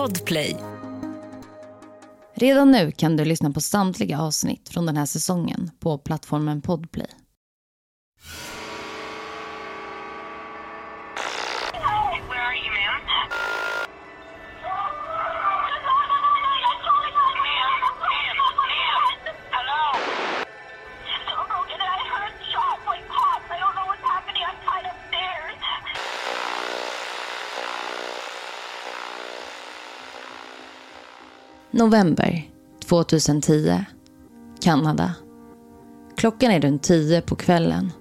Podplay. Redan nu kan du lyssna på samtliga avsnitt från den här säsongen på plattformen Podplay. November 2010. Kanada. Klockan är runt 10 på kvällen.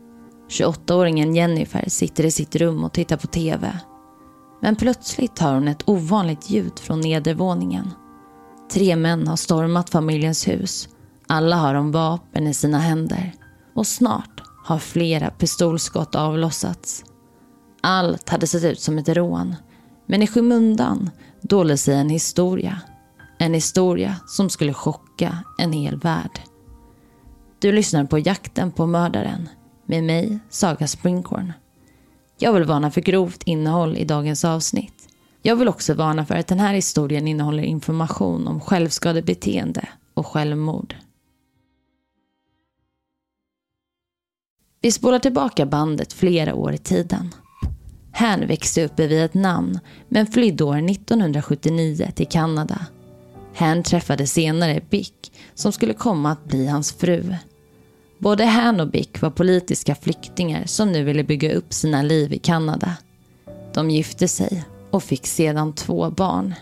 28-åringen Jennifer sitter i sitt rum och tittar på TV. Men plötsligt hör hon ett ovanligt ljud från nedervåningen. Tre män har stormat familjens hus. Alla har de vapen i sina händer. Och snart har flera pistolskott avlossats. Allt hade sett ut som ett rån. Men i skymundan dolde sig en historia. En historia som skulle chocka en hel värld. Du lyssnar på Jakten på mördaren med mig, Saga Springhorn. Jag vill varna för grovt innehåll i dagens avsnitt. Jag vill också varna för att den här historien innehåller information om självskadebeteende och självmord. Vi spolar tillbaka bandet flera år i tiden. Han växte upp i Vietnam men flydde år 1979 till Kanada. Han träffade senare Bick som skulle komma att bli hans fru. Både han och Bick var politiska flyktingar som nu ville bygga upp sina liv i Kanada. De gifte sig och fick sedan två barn.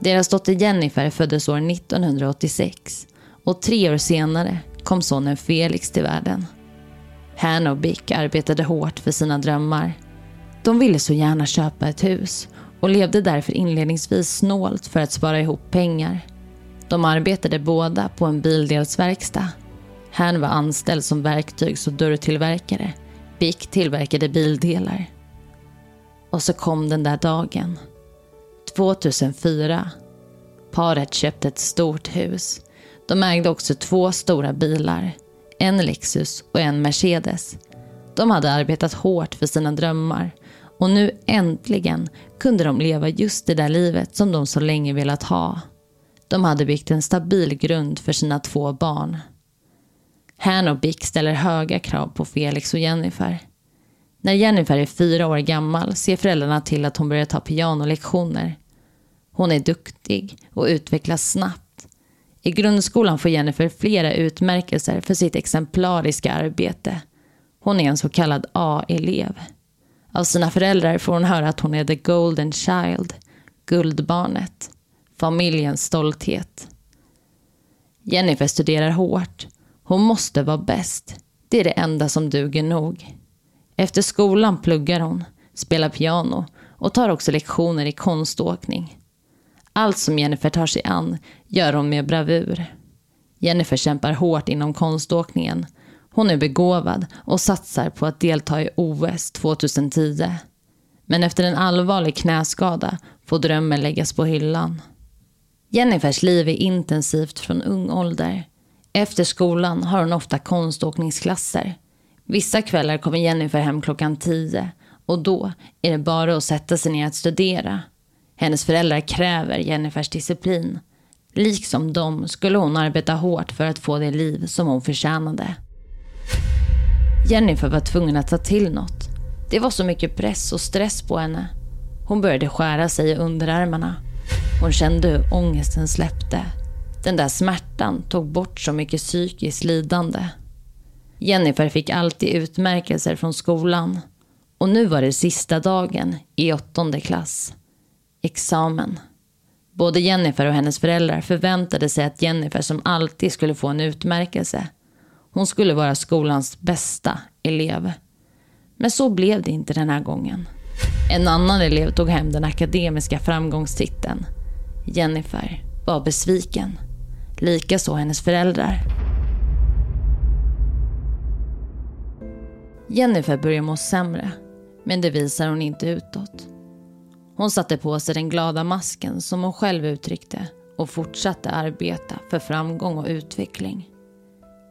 Deras dotter Jennifer föddes år 1986 och tre år senare kom sonen Felix till världen. Han och Bick arbetade hårt för sina drömmar. De ville så gärna köpa ett hus och levde därför inledningsvis snålt för att spara ihop pengar. De arbetade båda på en bildelsverkstad. Han var anställd som verktygs och dörrtillverkare. Bick tillverkade bildelar. Och så kom den där dagen. 2004. Paret köpte ett stort hus. De ägde också två stora bilar. En Lexus och en Mercedes. De hade arbetat hårt för sina drömmar och nu äntligen kunde de leva just det där livet som de så länge velat ha. De hade byggt en stabil grund för sina två barn. Han och Bick ställer höga krav på Felix och Jennifer. När Jennifer är fyra år gammal ser föräldrarna till att hon börjar ta pianolektioner. Hon är duktig och utvecklas snabbt. I grundskolan får Jennifer flera utmärkelser för sitt exemplariska arbete. Hon är en så kallad A-elev. Av sina föräldrar får hon höra att hon är the golden child, guldbarnet, familjens stolthet. Jennifer studerar hårt. Hon måste vara bäst. Det är det enda som duger nog. Efter skolan pluggar hon, spelar piano och tar också lektioner i konståkning. Allt som Jennifer tar sig an gör hon med bravur. Jennifer kämpar hårt inom konståkningen hon är begåvad och satsar på att delta i OS 2010. Men efter en allvarlig knäskada får drömmen läggas på hyllan. Jennifers liv är intensivt från ung ålder. Efter skolan har hon ofta konståkningsklasser. Vissa kvällar kommer Jennifer hem klockan tio och då är det bara att sätta sig ner att studera. Hennes föräldrar kräver Jennifers disciplin. Liksom dem skulle hon arbeta hårt för att få det liv som hon förtjänade. Jennifer var tvungen att ta till något. Det var så mycket press och stress på henne. Hon började skära sig i underarmarna. Hon kände hur ångesten släppte. Den där smärtan tog bort så mycket psykiskt lidande. Jennifer fick alltid utmärkelser från skolan. Och nu var det sista dagen i åttonde klass. Examen. Både Jennifer och hennes föräldrar förväntade sig att Jennifer som alltid skulle få en utmärkelse. Hon skulle vara skolans bästa elev. Men så blev det inte den här gången. En annan elev tog hem den akademiska framgångstiteln. Jennifer var besviken. Likaså hennes föräldrar. Jennifer började må sämre, men det visar hon inte utåt. Hon satte på sig den glada masken som hon själv uttryckte och fortsatte arbeta för framgång och utveckling.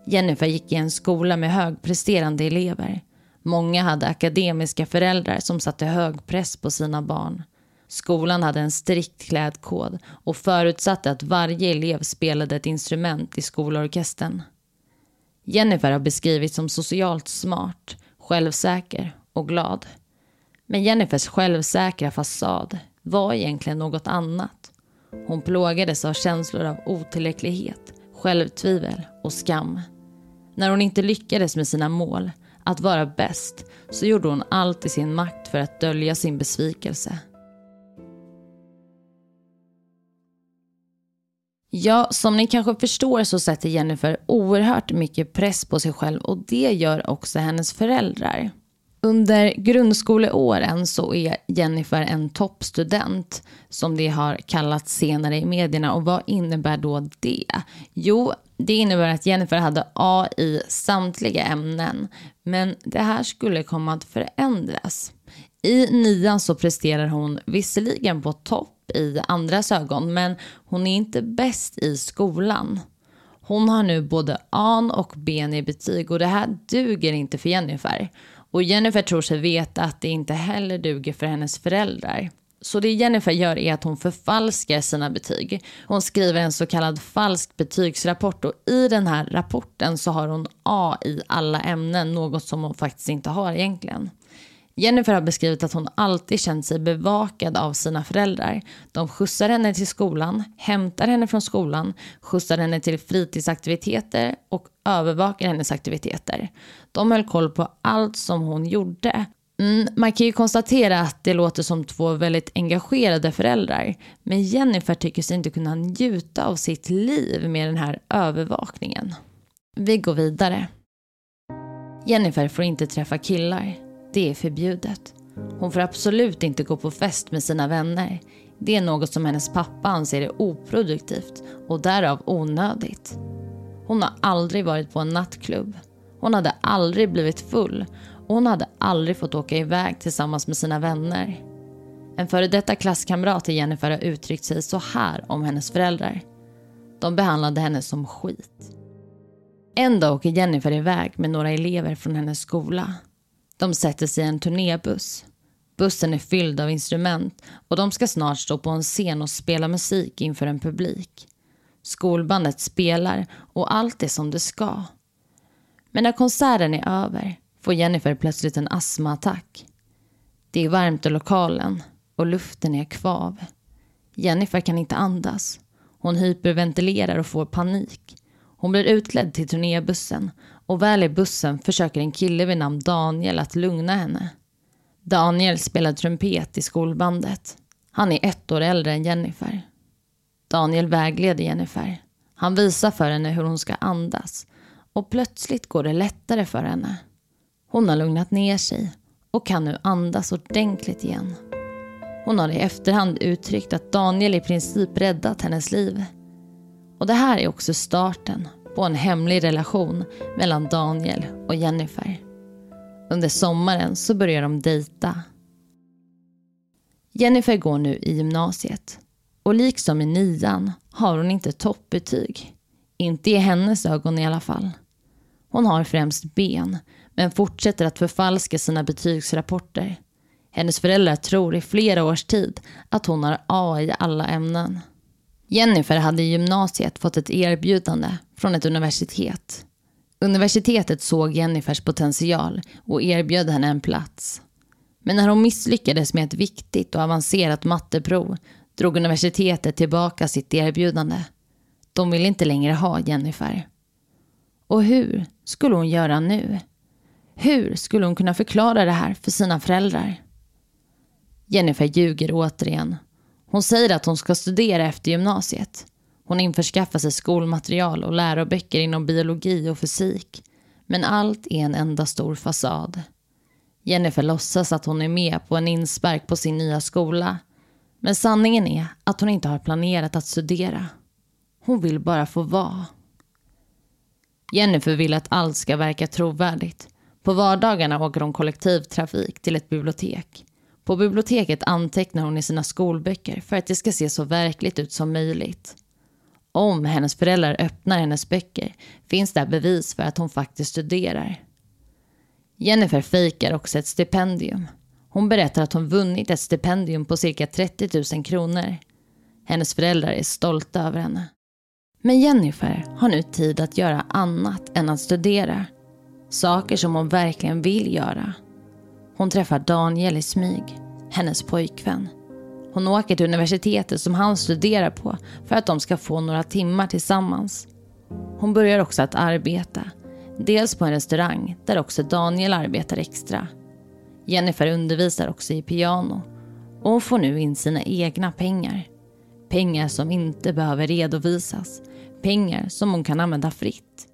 Jennifer gick i en skola med högpresterande elever. Många hade akademiska föräldrar som satte hög press på sina barn. Skolan hade en strikt klädkod och förutsatte att varje elev spelade ett instrument i skolorkestern. Jennifer har beskrivits som socialt smart, självsäker och glad. Men Jennifers självsäkra fasad var egentligen något annat. Hon plågades av känslor av otillräcklighet, självtvivel och skam. När hon inte lyckades med sina mål, att vara bäst, så gjorde hon allt i sin makt för att dölja sin besvikelse. Ja, som ni kanske förstår så sätter Jennifer oerhört mycket press på sig själv och det gör också hennes föräldrar. Under grundskoleåren så är Jennifer en toppstudent som det har kallats senare i medierna. Och vad innebär då det? Jo, det innebär att Jennifer hade A i samtliga ämnen. Men det här skulle komma att förändras. I nian så presterar hon visserligen på topp i andras ögon men hon är inte bäst i skolan. Hon har nu både A och B i betyg och det här duger inte för Jennifer. Och Jennifer tror sig veta att det inte heller duger för hennes föräldrar. Så det Jennifer gör är att hon förfalskar sina betyg. Hon skriver en så kallad falsk betygsrapport och i den här rapporten så har hon A i alla ämnen, något som hon faktiskt inte har egentligen. Jennifer har beskrivit att hon alltid känt sig bevakad av sina föräldrar. De skjutsar henne till skolan, hämtar henne från skolan, skjutsar henne till fritidsaktiviteter och övervakar hennes aktiviteter. De höll koll på allt som hon gjorde. Mm, man kan ju konstatera att det låter som två väldigt engagerade föräldrar. Men Jennifer tycker sig inte kunna njuta av sitt liv med den här övervakningen. Vi går vidare. Jennifer får inte träffa killar. Det är förbjudet. Hon får absolut inte gå på fest med sina vänner. Det är något som hennes pappa anser är oproduktivt och därav onödigt. Hon har aldrig varit på en nattklubb. Hon hade aldrig blivit full och hon hade aldrig fått åka iväg tillsammans med sina vänner. En före detta klasskamrat till Jennifer har uttryckt sig så här om hennes föräldrar. De behandlade henne som skit. En dag åker Jennifer iväg med några elever från hennes skola. De sätter sig i en turnébuss. Bussen är fylld av instrument och de ska snart stå på en scen och spela musik inför en publik. Skolbandet spelar och allt är som det ska. Men när konserten är över får Jennifer plötsligt en astmaattack. Det är varmt i lokalen och luften är kvav. Jennifer kan inte andas. Hon hyperventilerar och får panik. Hon blir utledd till turnébussen och väl i bussen försöker en kille vid namn Daniel att lugna henne. Daniel spelar trumpet i skolbandet. Han är ett år äldre än Jennifer. Daniel vägleder Jennifer. Han visar för henne hur hon ska andas och plötsligt går det lättare för henne. Hon har lugnat ner sig och kan nu andas ordentligt igen. Hon har i efterhand uttryckt att Daniel i princip räddat hennes liv. Och det här är också starten på en hemlig relation mellan Daniel och Jennifer. Under sommaren så börjar de dejta. Jennifer går nu i gymnasiet och liksom i nian har hon inte toppbetyg. Inte i hennes ögon i alla fall. Hon har främst ben men fortsätter att förfalska sina betygsrapporter. Hennes föräldrar tror i flera års tid att hon har A i alla ämnen. Jennifer hade i gymnasiet fått ett erbjudande från ett universitet. Universitetet såg Jennifers potential och erbjöd henne en plats. Men när hon misslyckades med ett viktigt och avancerat matteprov drog universitetet tillbaka sitt erbjudande. De ville inte längre ha Jennifer. Och hur skulle hon göra nu? Hur skulle hon kunna förklara det här för sina föräldrar? Jennifer ljuger återigen. Hon säger att hon ska studera efter gymnasiet. Hon införskaffar sig skolmaterial och läroböcker inom biologi och fysik. Men allt är en enda stor fasad. Jennifer låtsas att hon är med på en inspark på sin nya skola. Men sanningen är att hon inte har planerat att studera. Hon vill bara få vara. Jennifer vill att allt ska verka trovärdigt. På vardagarna åker hon kollektivtrafik till ett bibliotek. På biblioteket antecknar hon i sina skolböcker för att det ska se så verkligt ut som möjligt. Om hennes föräldrar öppnar hennes böcker finns där bevis för att hon faktiskt studerar. Jennifer fejkar också ett stipendium. Hon berättar att hon vunnit ett stipendium på cirka 30 000 kronor. Hennes föräldrar är stolta över henne. Men Jennifer har nu tid att göra annat än att studera. Saker som hon verkligen vill göra. Hon träffar Daniel i smyg, hennes pojkvän. Hon åker till universitetet som han studerar på för att de ska få några timmar tillsammans. Hon börjar också att arbeta. Dels på en restaurang där också Daniel arbetar extra. Jennifer undervisar också i piano och hon får nu in sina egna pengar. Pengar som inte behöver redovisas. Pengar som hon kan använda fritt.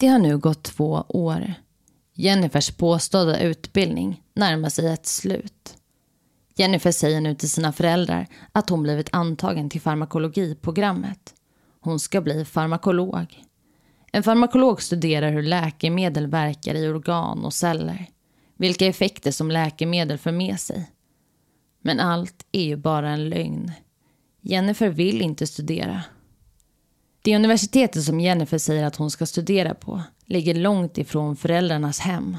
Det har nu gått två år. Jennifers påstådda utbildning närmar sig ett slut. Jennifer säger nu till sina föräldrar att hon blivit antagen till farmakologiprogrammet. Hon ska bli farmakolog. En farmakolog studerar hur läkemedel verkar i organ och celler. Vilka effekter som läkemedel för med sig. Men allt är ju bara en lögn. Jennifer vill inte studera. Det universitetet som Jennifer säger att hon ska studera på ligger långt ifrån föräldrarnas hem.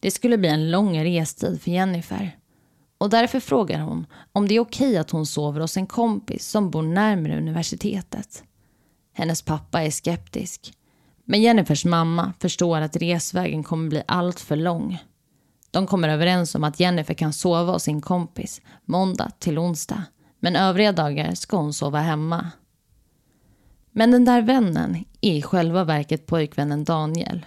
Det skulle bli en lång restid för Jennifer. Och därför frågar hon om det är okej att hon sover hos en kompis som bor närmare universitetet. Hennes pappa är skeptisk. Men Jennifers mamma förstår att resvägen kommer bli allt för lång. De kommer överens om att Jennifer kan sova hos sin kompis måndag till onsdag. Men övriga dagar ska hon sova hemma. Men den där vännen är i själva verket pojkvännen Daniel.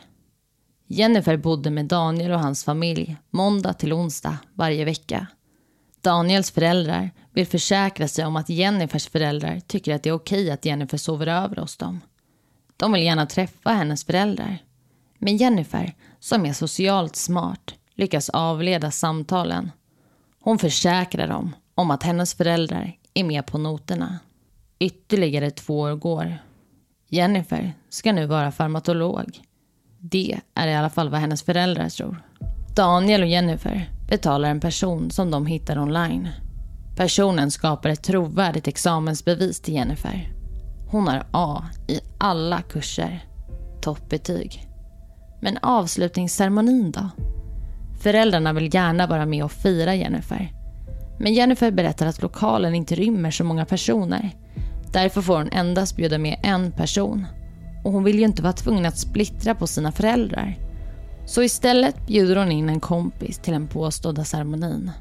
Jennifer bodde med Daniel och hans familj måndag till onsdag varje vecka. Daniels föräldrar vill försäkra sig om att Jennifers föräldrar tycker att det är okej att Jennifer sover över hos dem. De vill gärna träffa hennes föräldrar. Men Jennifer, som är socialt smart, lyckas avleda samtalen. Hon försäkrar dem om att hennes föräldrar är med på noterna. Ytterligare två år går. Jennifer ska nu vara farmatolog. Det är i alla fall vad hennes föräldrar tror. Daniel och Jennifer betalar en person som de hittar online. Personen skapar ett trovärdigt examensbevis till Jennifer. Hon har A i alla kurser. Toppbetyg. Men avslutningsceremonin då? Föräldrarna vill gärna vara med och fira Jennifer. Men Jennifer berättar att lokalen inte rymmer så många personer. Därför får hon endast bjuda med en person. Och hon vill ju inte vara tvungen att splittra på sina föräldrar. Så istället bjuder hon in en kompis till den påstådda ceremonin.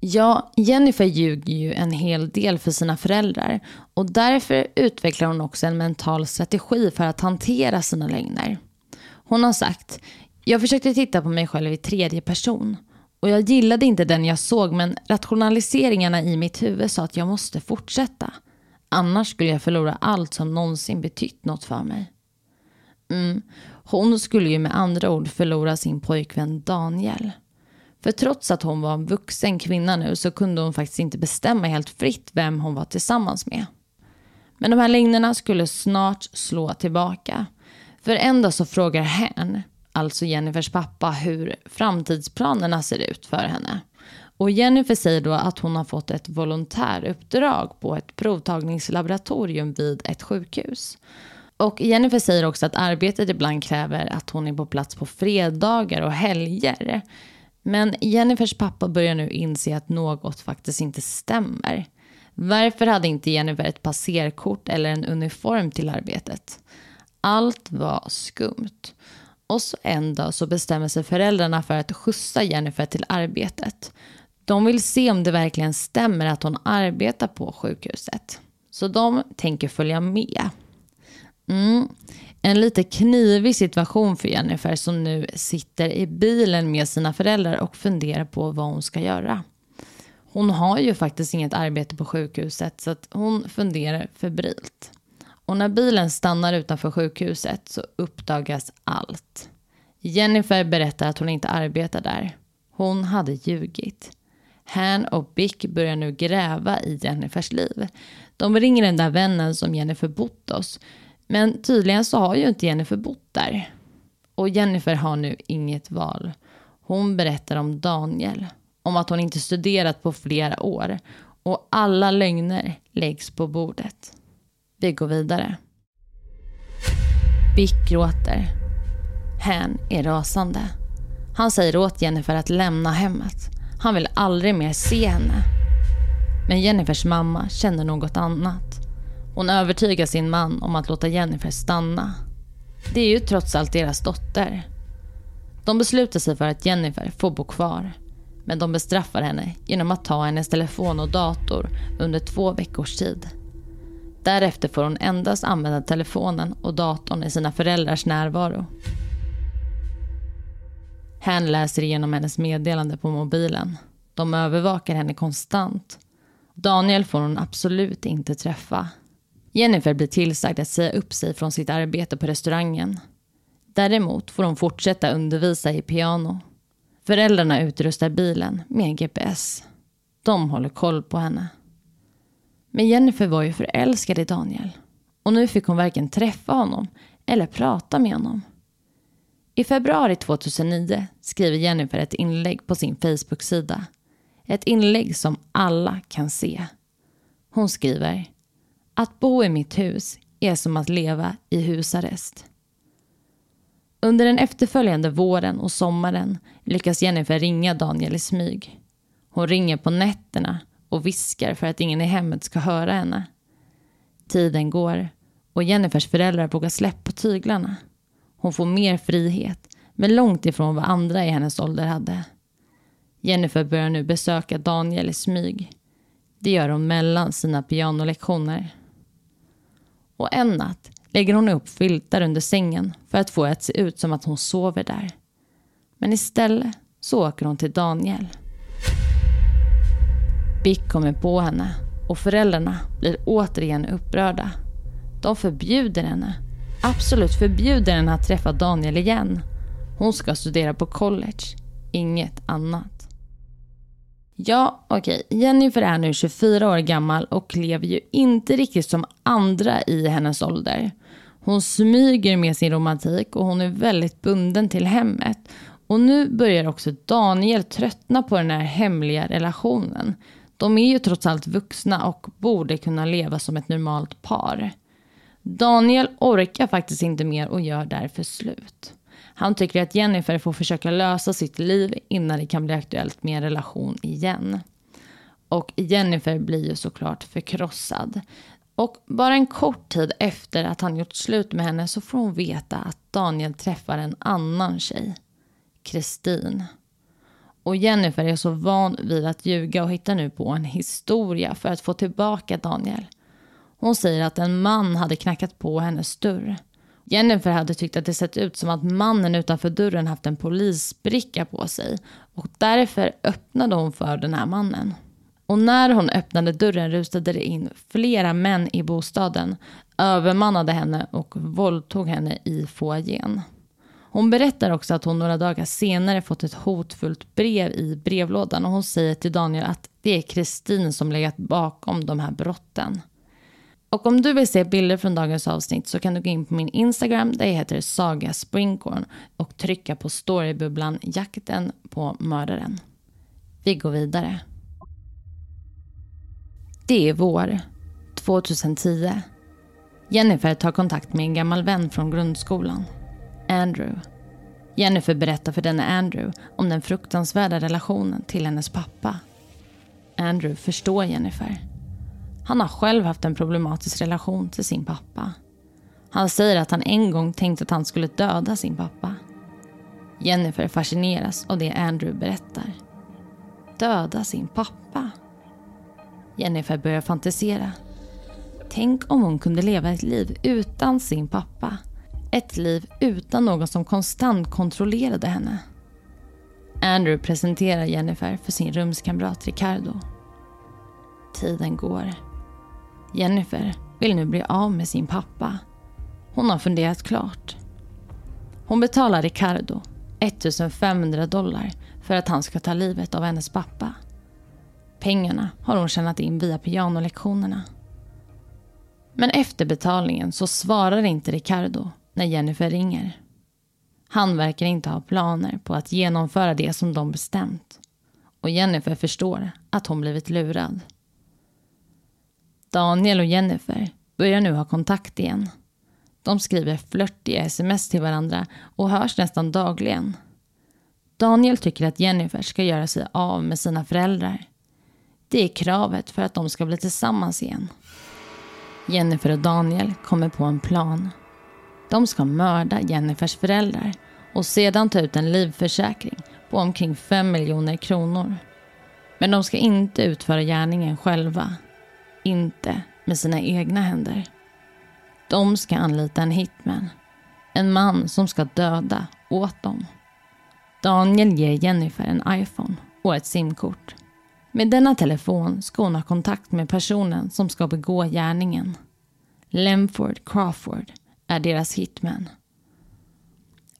Ja, Jennifer ljuger ju en hel del för sina föräldrar och därför utvecklar hon också en mental strategi för att hantera sina lögner. Hon har sagt, jag försökte titta på mig själv i tredje person och jag gillade inte den jag såg men rationaliseringarna i mitt huvud sa att jag måste fortsätta. Annars skulle jag förlora allt som någonsin betytt något för mig. Mm. Hon skulle ju med andra ord förlora sin pojkvän Daniel. För trots att hon var en vuxen kvinna nu så kunde hon faktiskt inte bestämma helt fritt vem hon var tillsammans med. Men de här lögnerna skulle snart slå tillbaka. För en dag så frågar hen, alltså Jennifers pappa, hur framtidsplanerna ser ut för henne. Och Jennifer säger då att hon har fått ett volontäruppdrag på ett provtagningslaboratorium vid ett sjukhus. Och Jennifer säger också att arbetet ibland kräver att hon är på plats på fredagar och helger. Men Jennifers pappa börjar nu inse att något faktiskt inte stämmer. Varför hade inte Jennifer ett passerkort eller en uniform till arbetet? Allt var skumt. Och så en dag så bestämmer sig föräldrarna för att skjutsa Jennifer till arbetet. De vill se om det verkligen stämmer att hon arbetar på sjukhuset. Så de tänker följa med. Mm. En lite knivig situation för Jennifer som nu sitter i bilen med sina föräldrar och funderar på vad hon ska göra. Hon har ju faktiskt inget arbete på sjukhuset så att hon funderar febrilt. Och när bilen stannar utanför sjukhuset så uppdagas allt. Jennifer berättar att hon inte arbetar där. Hon hade ljugit. Han och Bick börjar nu gräva i Jennifers liv. De ringer den där vännen som Jennifer bott hos men tydligen så har ju inte Jennifer bott där. Och Jennifer har nu inget val. Hon berättar om Daniel. Om att hon inte studerat på flera år. Och alla lögner läggs på bordet. Vi går vidare. Bick gråter. Han är rasande. Han säger åt Jennifer att lämna hemmet. Han vill aldrig mer se henne. Men Jennifers mamma känner något annat. Hon övertygar sin man om att låta Jennifer stanna. Det är ju trots allt deras dotter. De beslutar sig för att Jennifer får bo kvar. Men de bestraffar henne genom att ta hennes telefon och dator under två veckors tid. Därefter får hon endast använda telefonen och datorn i sina föräldrars närvaro. Hen läser igenom hennes meddelande på mobilen. De övervakar henne konstant. Daniel får hon absolut inte träffa. Jennifer blir tillsagd att säga upp sig från sitt arbete på restaurangen. Däremot får hon fortsätta undervisa i piano. Föräldrarna utrustar bilen med en GPS. De håller koll på henne. Men Jennifer var ju förälskad i Daniel. Och nu fick hon varken träffa honom eller prata med honom. I februari 2009 skriver Jennifer ett inlägg på sin Facebook-sida. Ett inlägg som alla kan se. Hon skriver Att bo i mitt hus är som att leva i husarrest. Under den efterföljande våren och sommaren lyckas Jennifer ringa Daniel i smyg. Hon ringer på nätterna och viskar för att ingen i hemmet ska höra henne. Tiden går och Jennifers föräldrar vågar släppa tyglarna. Hon får mer frihet, men långt ifrån vad andra i hennes ålder hade. Jennifer börjar nu besöka Daniel i smyg. Det gör hon mellan sina pianolektioner. Och en natt lägger hon upp filtar under sängen för att få det att se ut som att hon sover där. Men istället så åker hon till Daniel. Bick kommer på henne och föräldrarna blir återigen upprörda. De förbjuder henne, absolut förbjuder henne att träffa Daniel igen. Hon ska studera på college, inget annat. Ja, okej. Okay. Jennifer är nu 24 år gammal och lever ju inte riktigt som andra i hennes ålder. Hon smyger med sin romantik och hon är väldigt bunden till hemmet. Och nu börjar också Daniel tröttna på den här hemliga relationen. De är ju trots allt vuxna och borde kunna leva som ett normalt par. Daniel orkar faktiskt inte mer och gör därför slut. Han tycker att Jennifer får försöka lösa sitt liv innan det kan bli aktuellt med en relation igen. Och Jennifer blir ju såklart förkrossad. Och bara en kort tid efter att han gjort slut med henne så får hon veta att Daniel träffar en annan tjej. Kristin. Och Jennifer är så van vid att ljuga och hittar nu på en historia för att få tillbaka Daniel. Hon säger att en man hade knackat på hennes dörr. Jennifer hade tyckt att det sett ut som att mannen utanför dörren haft en polisbricka på sig och därför öppnade hon för den här mannen. Och när hon öppnade dörren rusade det in flera män i bostaden, övermannade henne och våldtog henne i foajén. Hon berättar också att hon några dagar senare fått ett hotfullt brev i brevlådan och hon säger till Daniel att det är Kristin som legat bakom de här brotten. Och om du vill se bilder från dagens avsnitt så kan du gå in på min Instagram där jag heter Saga Springkorn och trycka på storybubblan Jakten på mördaren. Vi går vidare. Det är vår, 2010. Jennifer tar kontakt med en gammal vän från grundskolan, Andrew. Jennifer berättar för denne Andrew om den fruktansvärda relationen till hennes pappa. Andrew förstår Jennifer. Han har själv haft en problematisk relation till sin pappa. Han säger att han en gång tänkt att han skulle döda sin pappa. Jennifer fascineras av det Andrew berättar. Döda sin pappa? Jennifer börjar fantisera. Tänk om hon kunde leva ett liv utan sin pappa. Ett liv utan någon som konstant kontrollerade henne. Andrew presenterar Jennifer för sin rumskamrat Ricardo. Tiden går. Jennifer vill nu bli av med sin pappa. Hon har funderat klart. Hon betalar Ricardo 1500 dollar för att han ska ta livet av hennes pappa. Pengarna har hon tjänat in via pianolektionerna. Men efter betalningen så svarar inte Ricardo när Jennifer ringer. Han verkar inte ha planer på att genomföra det som de bestämt. Och Jennifer förstår att hon blivit lurad. Daniel och Jennifer börjar nu ha kontakt igen. De skriver flörtiga sms till varandra och hörs nästan dagligen. Daniel tycker att Jennifer ska göra sig av med sina föräldrar. Det är kravet för att de ska bli tillsammans igen. Jennifer och Daniel kommer på en plan. De ska mörda Jennifers föräldrar och sedan ta ut en livförsäkring på omkring 5 miljoner kronor. Men de ska inte utföra gärningen själva. Inte med sina egna händer. De ska anlita en hitman. En man som ska döda åt dem. Daniel ger Jennifer en iPhone och ett simkort. Med denna telefon ska hon ha kontakt med personen som ska begå gärningen. Lemford Crawford är deras hitman.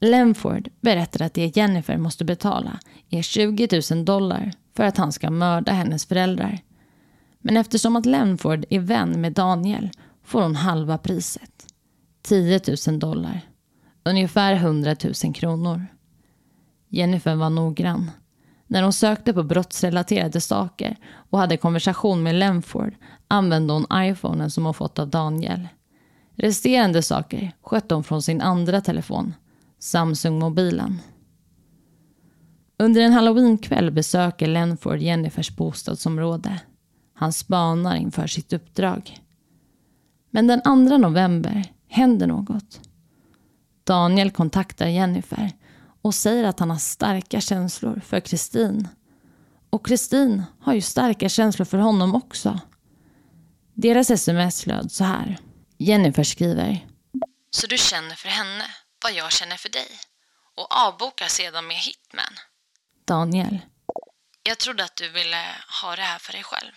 Lemford berättar att det Jennifer måste betala är 20 000 dollar för att han ska mörda hennes föräldrar. Men eftersom att Lenford är vän med Daniel får hon halva priset. 10 000 dollar. Ungefär 100 000 kronor. Jennifer var noggrann. När hon sökte på brottsrelaterade saker och hade konversation med Lenford använde hon iPhonen som hon fått av Daniel. Resterande saker skötte hon från sin andra telefon, Samsung-mobilen. Under en halloweenkväll besöker Lenford Jennifers bostadsområde. Han spanar inför sitt uppdrag. Men den 2 november händer något. Daniel kontaktar Jennifer och säger att han har starka känslor för Kristin. Och Kristin har ju starka känslor för honom också. Deras sms löd så här. Jennifer skriver. Så du känner för henne vad jag känner för dig och avbokar sedan med Hitman. Daniel. Jag trodde att du ville ha det här för dig själv.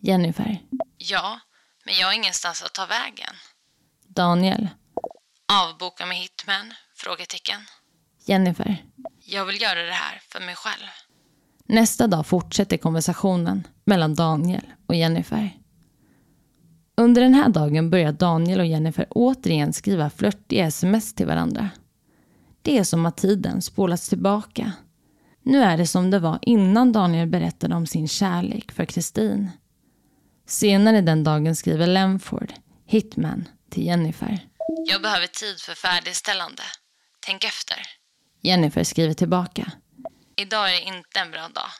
Jennifer. Ja, men jag har ingenstans att ta vägen. Daniel. Avboka med Hitman? Frågetecken. Jennifer. Jag vill göra det här för mig själv. Nästa dag fortsätter konversationen mellan Daniel och Jennifer. Under den här dagen börjar Daniel och Jennifer återigen skriva flörtiga sms till varandra. Det är som att tiden spolats tillbaka. Nu är det som det var innan Daniel berättade om sin kärlek för Kristin. Senare den dagen skriver Lemford, Hitman, till Jennifer. Jag behöver tid för färdigställande. Tänk efter. Jennifer skriver tillbaka. Idag är det inte en bra dag.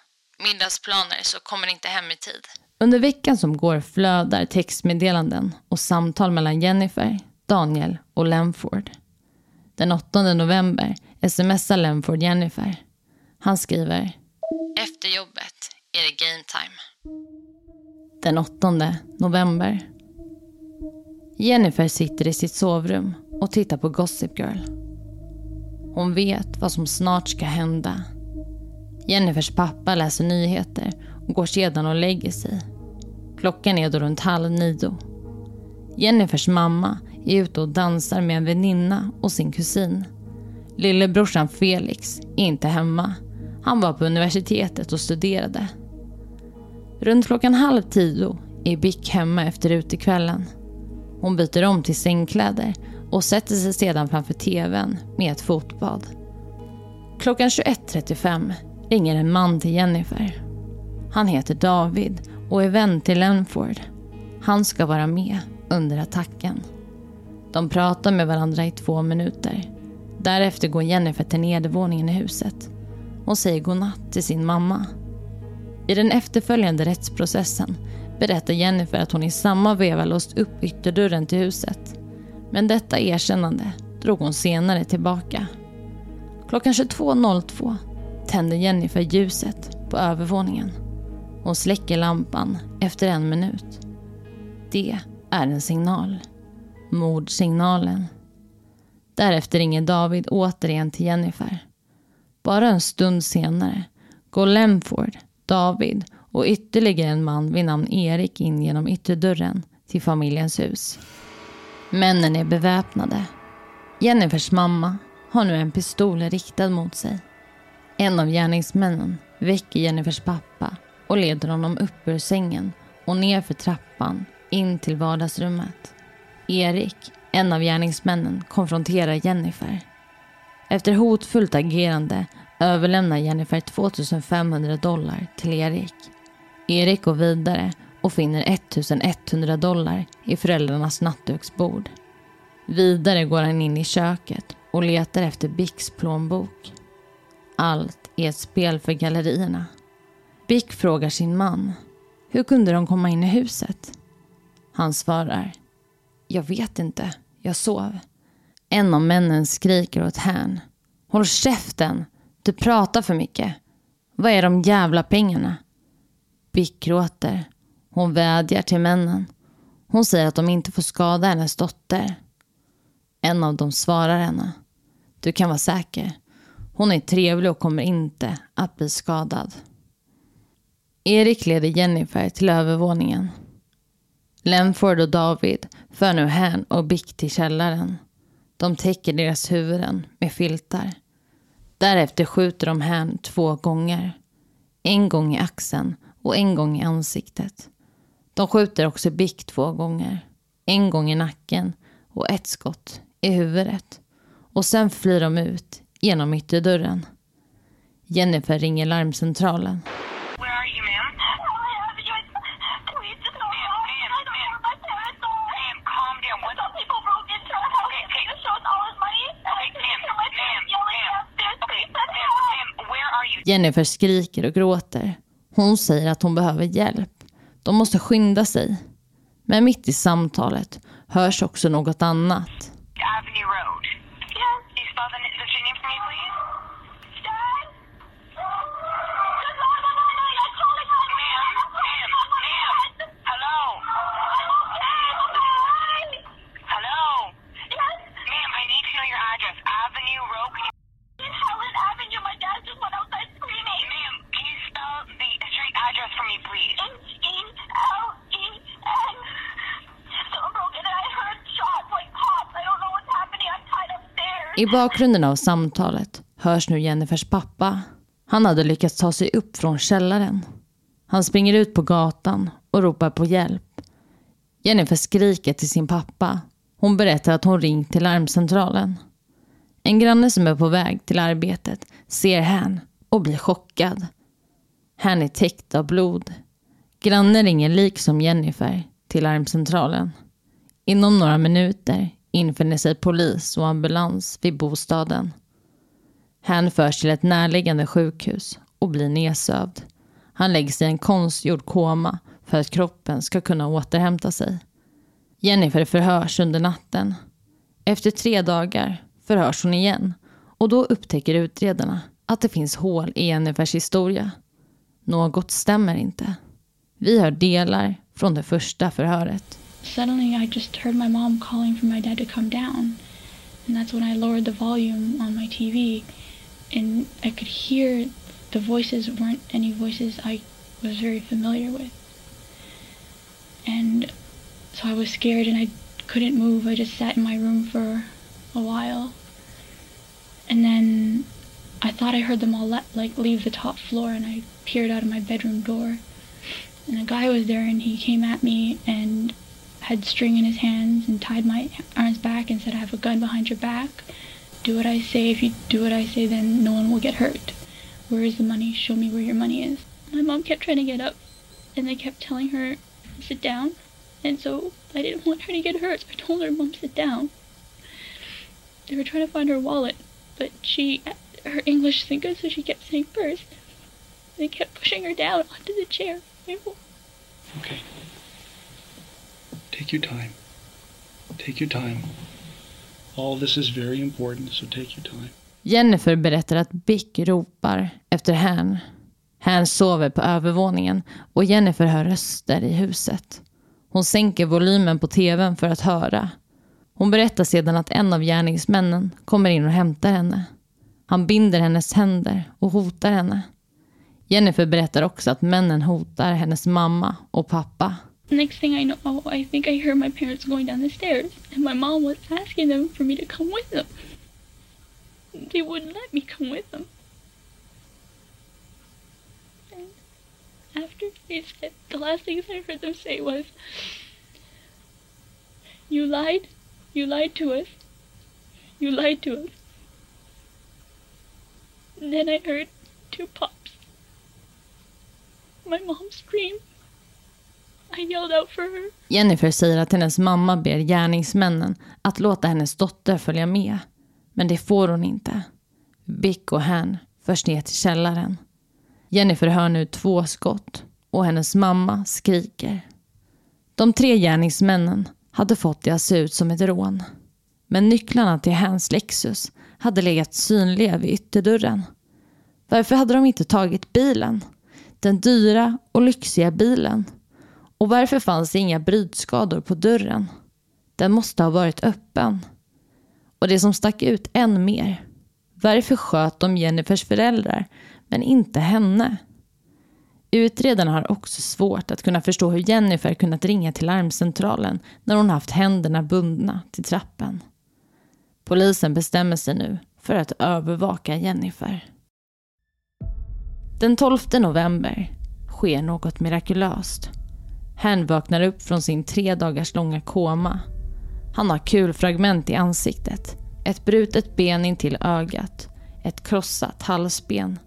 Middagsplaner så kommer inte hem i tid. Under veckan som går flödar textmeddelanden och samtal mellan Jennifer, Daniel och Lemford. Den 8 november smsar Lemford Jennifer. Han skriver Efter jobbet är det game time den 8 november. Jennifer sitter i sitt sovrum och tittar på Gossip Girl. Hon vet vad som snart ska hända. Jennifers pappa läser nyheter och går sedan och lägger sig. Klockan är då runt halv nio. Jennifers mamma är ute och dansar med en väninna och sin kusin. Lillebrorsan Felix är inte hemma. Han var på universitetet och studerade. Runt klockan halv tio är Bick hemma efter utekvällen. Hon byter om till sängkläder och sätter sig sedan framför tvn med ett fotbad. Klockan 21.35 ringer en man till Jennifer. Han heter David och är vän till Lenford. Han ska vara med under attacken. De pratar med varandra i två minuter. Därefter går Jennifer till nedervåningen i huset. Hon säger godnatt till sin mamma. I den efterföljande rättsprocessen berättar Jennifer att hon i samma veva låst upp ytterdörren till huset. Men detta erkännande drog hon senare tillbaka. Klockan 22.02 tänder Jennifer ljuset på övervåningen. Hon släcker lampan efter en minut. Det är en signal. Mordsignalen. Därefter ringer David återigen till Jennifer. Bara en stund senare går Lemford, David och ytterligare en man vid namn Erik in genom ytterdörren till familjens hus. Männen är beväpnade. Jennifers mamma har nu en pistol riktad mot sig. En av gärningsmännen väcker Jennifers pappa och leder honom upp ur sängen och ner för trappan in till vardagsrummet. Erik, en av gärningsmännen, konfronterar Jennifer. Efter hotfullt agerande överlämnar Jennifer 2500 dollar till Erik. Erik går vidare och finner 1100 dollar i föräldrarnas nattduksbord. Vidare går han in i köket och letar efter Bicks plånbok. Allt är ett spel för gallerierna. Bick frågar sin man. Hur kunde de komma in i huset? Han svarar. Jag vet inte. Jag sov. En av männen skriker åt hän. Håll käften! Du pratar för mycket. Vad är de jävla pengarna? Bick gråter. Hon vädjar till männen. Hon säger att de inte får skada hennes dotter. En av dem svarar henne. Du kan vara säker. Hon är trevlig och kommer inte att bli skadad. Erik leder Jennifer till övervåningen. Lenford och David för nu hän och Bick till källaren. De täcker deras huvuden med filtar. Därefter skjuter de hän två gånger. En gång i axeln och en gång i ansiktet. De skjuter också Bick två gånger. En gång i nacken och ett skott i huvudet. Och sen flyr de ut genom ytterdörren. Jennifer ringer larmcentralen. Jennifer skriker och gråter. Hon säger att hon behöver hjälp. De måste skynda sig. Men mitt i samtalet hörs också något annat. I bakgrunden av samtalet hörs nu Jennifers pappa. Han hade lyckats ta sig upp från källaren. Han springer ut på gatan och ropar på hjälp. Jennifer skriker till sin pappa. Hon berättar att hon ringt till larmcentralen. En granne som är på väg till arbetet ser Han och blir chockad. Han är täckt av blod. Grannen ringer liksom Jennifer till larmcentralen. Inom några minuter infinner sig polis och ambulans vid bostaden. Han förs till ett närliggande sjukhus och blir nedsövd. Han läggs i en konstgjord koma för att kroppen ska kunna återhämta sig. Jennifer förhörs under natten. Efter tre dagar förhörs hon igen och då upptäcker utredarna att det finns hål i Jennifers historia. Något stämmer inte. Vi hör delar från det första förhöret. Suddenly, I just heard my mom calling for my dad to come down. And that's when I lowered the volume on my TV. And I could hear the voices weren't any voices I was very familiar with. And so I was scared and I couldn't move. I just sat in my room for a while. And then I thought I heard them all le- like leave the top floor and I peered out of my bedroom door. And a guy was there and he came at me and had string in his hands and tied my arms back and said, I have a gun behind your back. Do what I say. If you do what I say, then no one will get hurt. Where is the money? Show me where your money is. My mom kept trying to get up and they kept telling her, sit down. And so I didn't want her to get hurt, so I told her, Mom, sit down. They were trying to find her wallet, but she, her English isn't good, so she kept saying purse. They kept pushing her down onto the chair. Okay. Take your time. Take your time. All this is very important, so take your time. Jennifer berättar att Bick ropar efter Han. Han sover på övervåningen och Jennifer hör röster i huset. Hon sänker volymen på tvn för att höra. Hon berättar sedan att en av gärningsmännen kommer in och hämtar henne. Han binder hennes händer och hotar henne. Jennifer berättar också att männen hotar hennes mamma och pappa. Next thing I know, I think I heard my parents going down the stairs, and my mom was asking them for me to come with them. They wouldn't let me come with them. And after they said, the last things I heard them say was, You lied. You lied to us. You lied to us. Then I heard two pops. My mom screamed. I yelled out for her. Jennifer säger att hennes mamma ber gärningsmännen att låta hennes dotter följa med. Men det får hon inte. Bick och Han förs ner till källaren. Jennifer hör nu två skott och hennes mamma skriker. De tre gärningsmännen hade fått det att se ut som ett rån. Men nycklarna till hans Lexus hade legat synliga vid ytterdörren. Varför hade de inte tagit bilen? Den dyra och lyxiga bilen. Och varför fanns det inga brytskador på dörren? Den måste ha varit öppen. Och det som stack ut än mer. Varför sköt de Jennifers föräldrar men inte henne? Utredarna har också svårt att kunna förstå hur Jennifer kunnat ringa till larmcentralen när hon haft händerna bundna till trappen. Polisen bestämmer sig nu för att övervaka Jennifer. Den 12 november sker något mirakulöst. Hen vaknar upp från sin tre dagars långa koma. Han har kulfragment i ansiktet, ett brutet ben in till ögat, ett krossat halsben.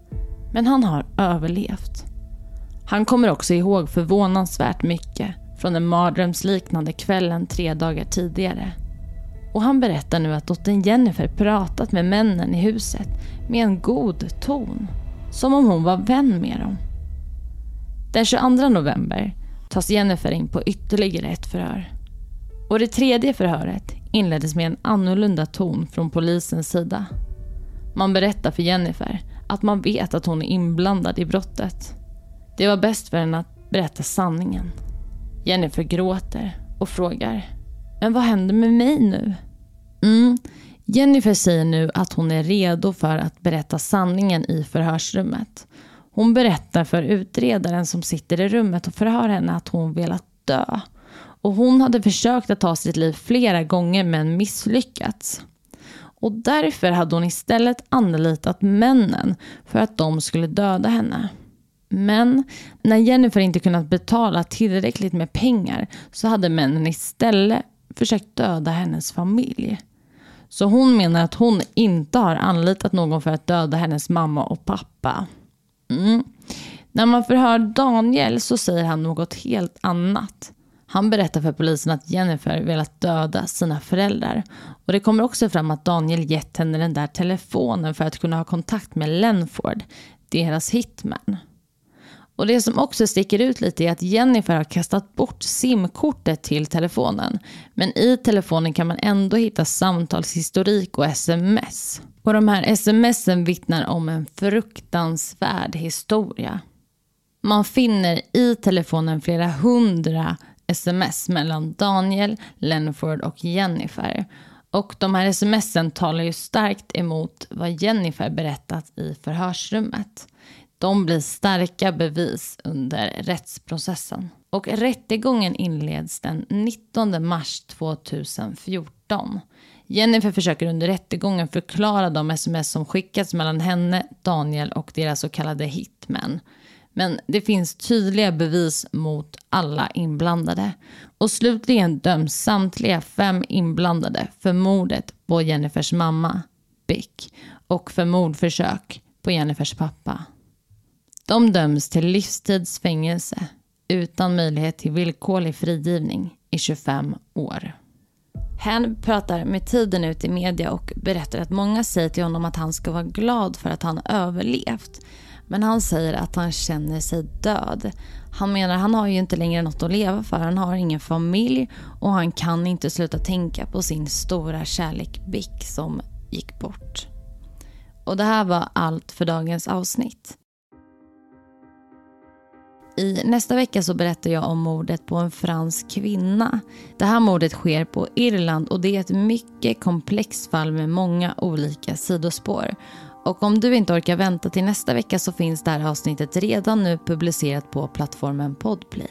Men han har överlevt. Han kommer också ihåg förvånansvärt mycket från den mardrömsliknande kvällen tre dagar tidigare. Och han berättar nu att dottern Jennifer pratat med männen i huset med en god ton. Som om hon var vän med dem. Den 22 november tas Jennifer in på ytterligare ett förhör. Och det tredje förhöret inleddes med en annorlunda ton från polisens sida. Man berättar för Jennifer att man vet att hon är inblandad i brottet. Det var bäst för henne att berätta sanningen. Jennifer gråter och frågar Men vad händer med mig nu? Mm. Jennifer säger nu att hon är redo för att berätta sanningen i förhörsrummet. Hon berättar för utredaren som sitter i rummet och förhör henne att hon velat dö. Och hon hade försökt att ta sitt liv flera gånger men misslyckats. Och därför hade hon istället anlitat männen för att de skulle döda henne. Men när Jennifer inte kunnat betala tillräckligt med pengar så hade männen istället försökt döda hennes familj. Så hon menar att hon inte har anlitat någon för att döda hennes mamma och pappa. Mm. När man förhör Daniel så säger han något helt annat. Han berättar för polisen att Jennifer velat döda sina föräldrar. Och det kommer också fram att Daniel gett henne den där telefonen för att kunna ha kontakt med Lenford, deras hitman. Och det som också sticker ut lite är att Jennifer har kastat bort simkortet till telefonen. Men i telefonen kan man ändå hitta samtalshistorik och sms. Och de här smsen vittnar om en fruktansvärd historia. Man finner i telefonen flera hundra sms mellan Daniel, Lenford och Jennifer. Och de här smsen talar ju starkt emot vad Jennifer berättat i förhörsrummet. De blir starka bevis under rättsprocessen. Och rättegången inleds den 19 mars 2014. Jennifer försöker under rättegången förklara de sms som skickats mellan henne, Daniel och deras så kallade hitmen. Men det finns tydliga bevis mot alla inblandade. Och slutligen döms samtliga fem inblandade för mordet på Jennifers mamma, Bick, och för mordförsök på Jennifers pappa. De döms till livstidsfängelse utan möjlighet till villkorlig frigivning i 25 år. Han pratar med tiden ut i media och berättar att många säger till honom att han ska vara glad för att han överlevt. Men han säger att han känner sig död. Han menar att han har ju inte längre något att leva för. Han har ingen familj och han kan inte sluta tänka på sin stora kärlek Bick som gick bort. Och det här var allt för dagens avsnitt. I nästa vecka så berättar jag om mordet på en fransk kvinna. Det här mordet sker på Irland och det är ett mycket komplext fall med många olika sidospår. Och om du inte orkar vänta till nästa vecka så finns det här avsnittet redan nu publicerat på plattformen Podplay.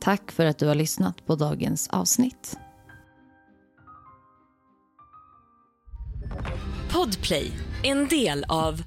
Tack för att du har lyssnat på dagens avsnitt. Podplay, en del av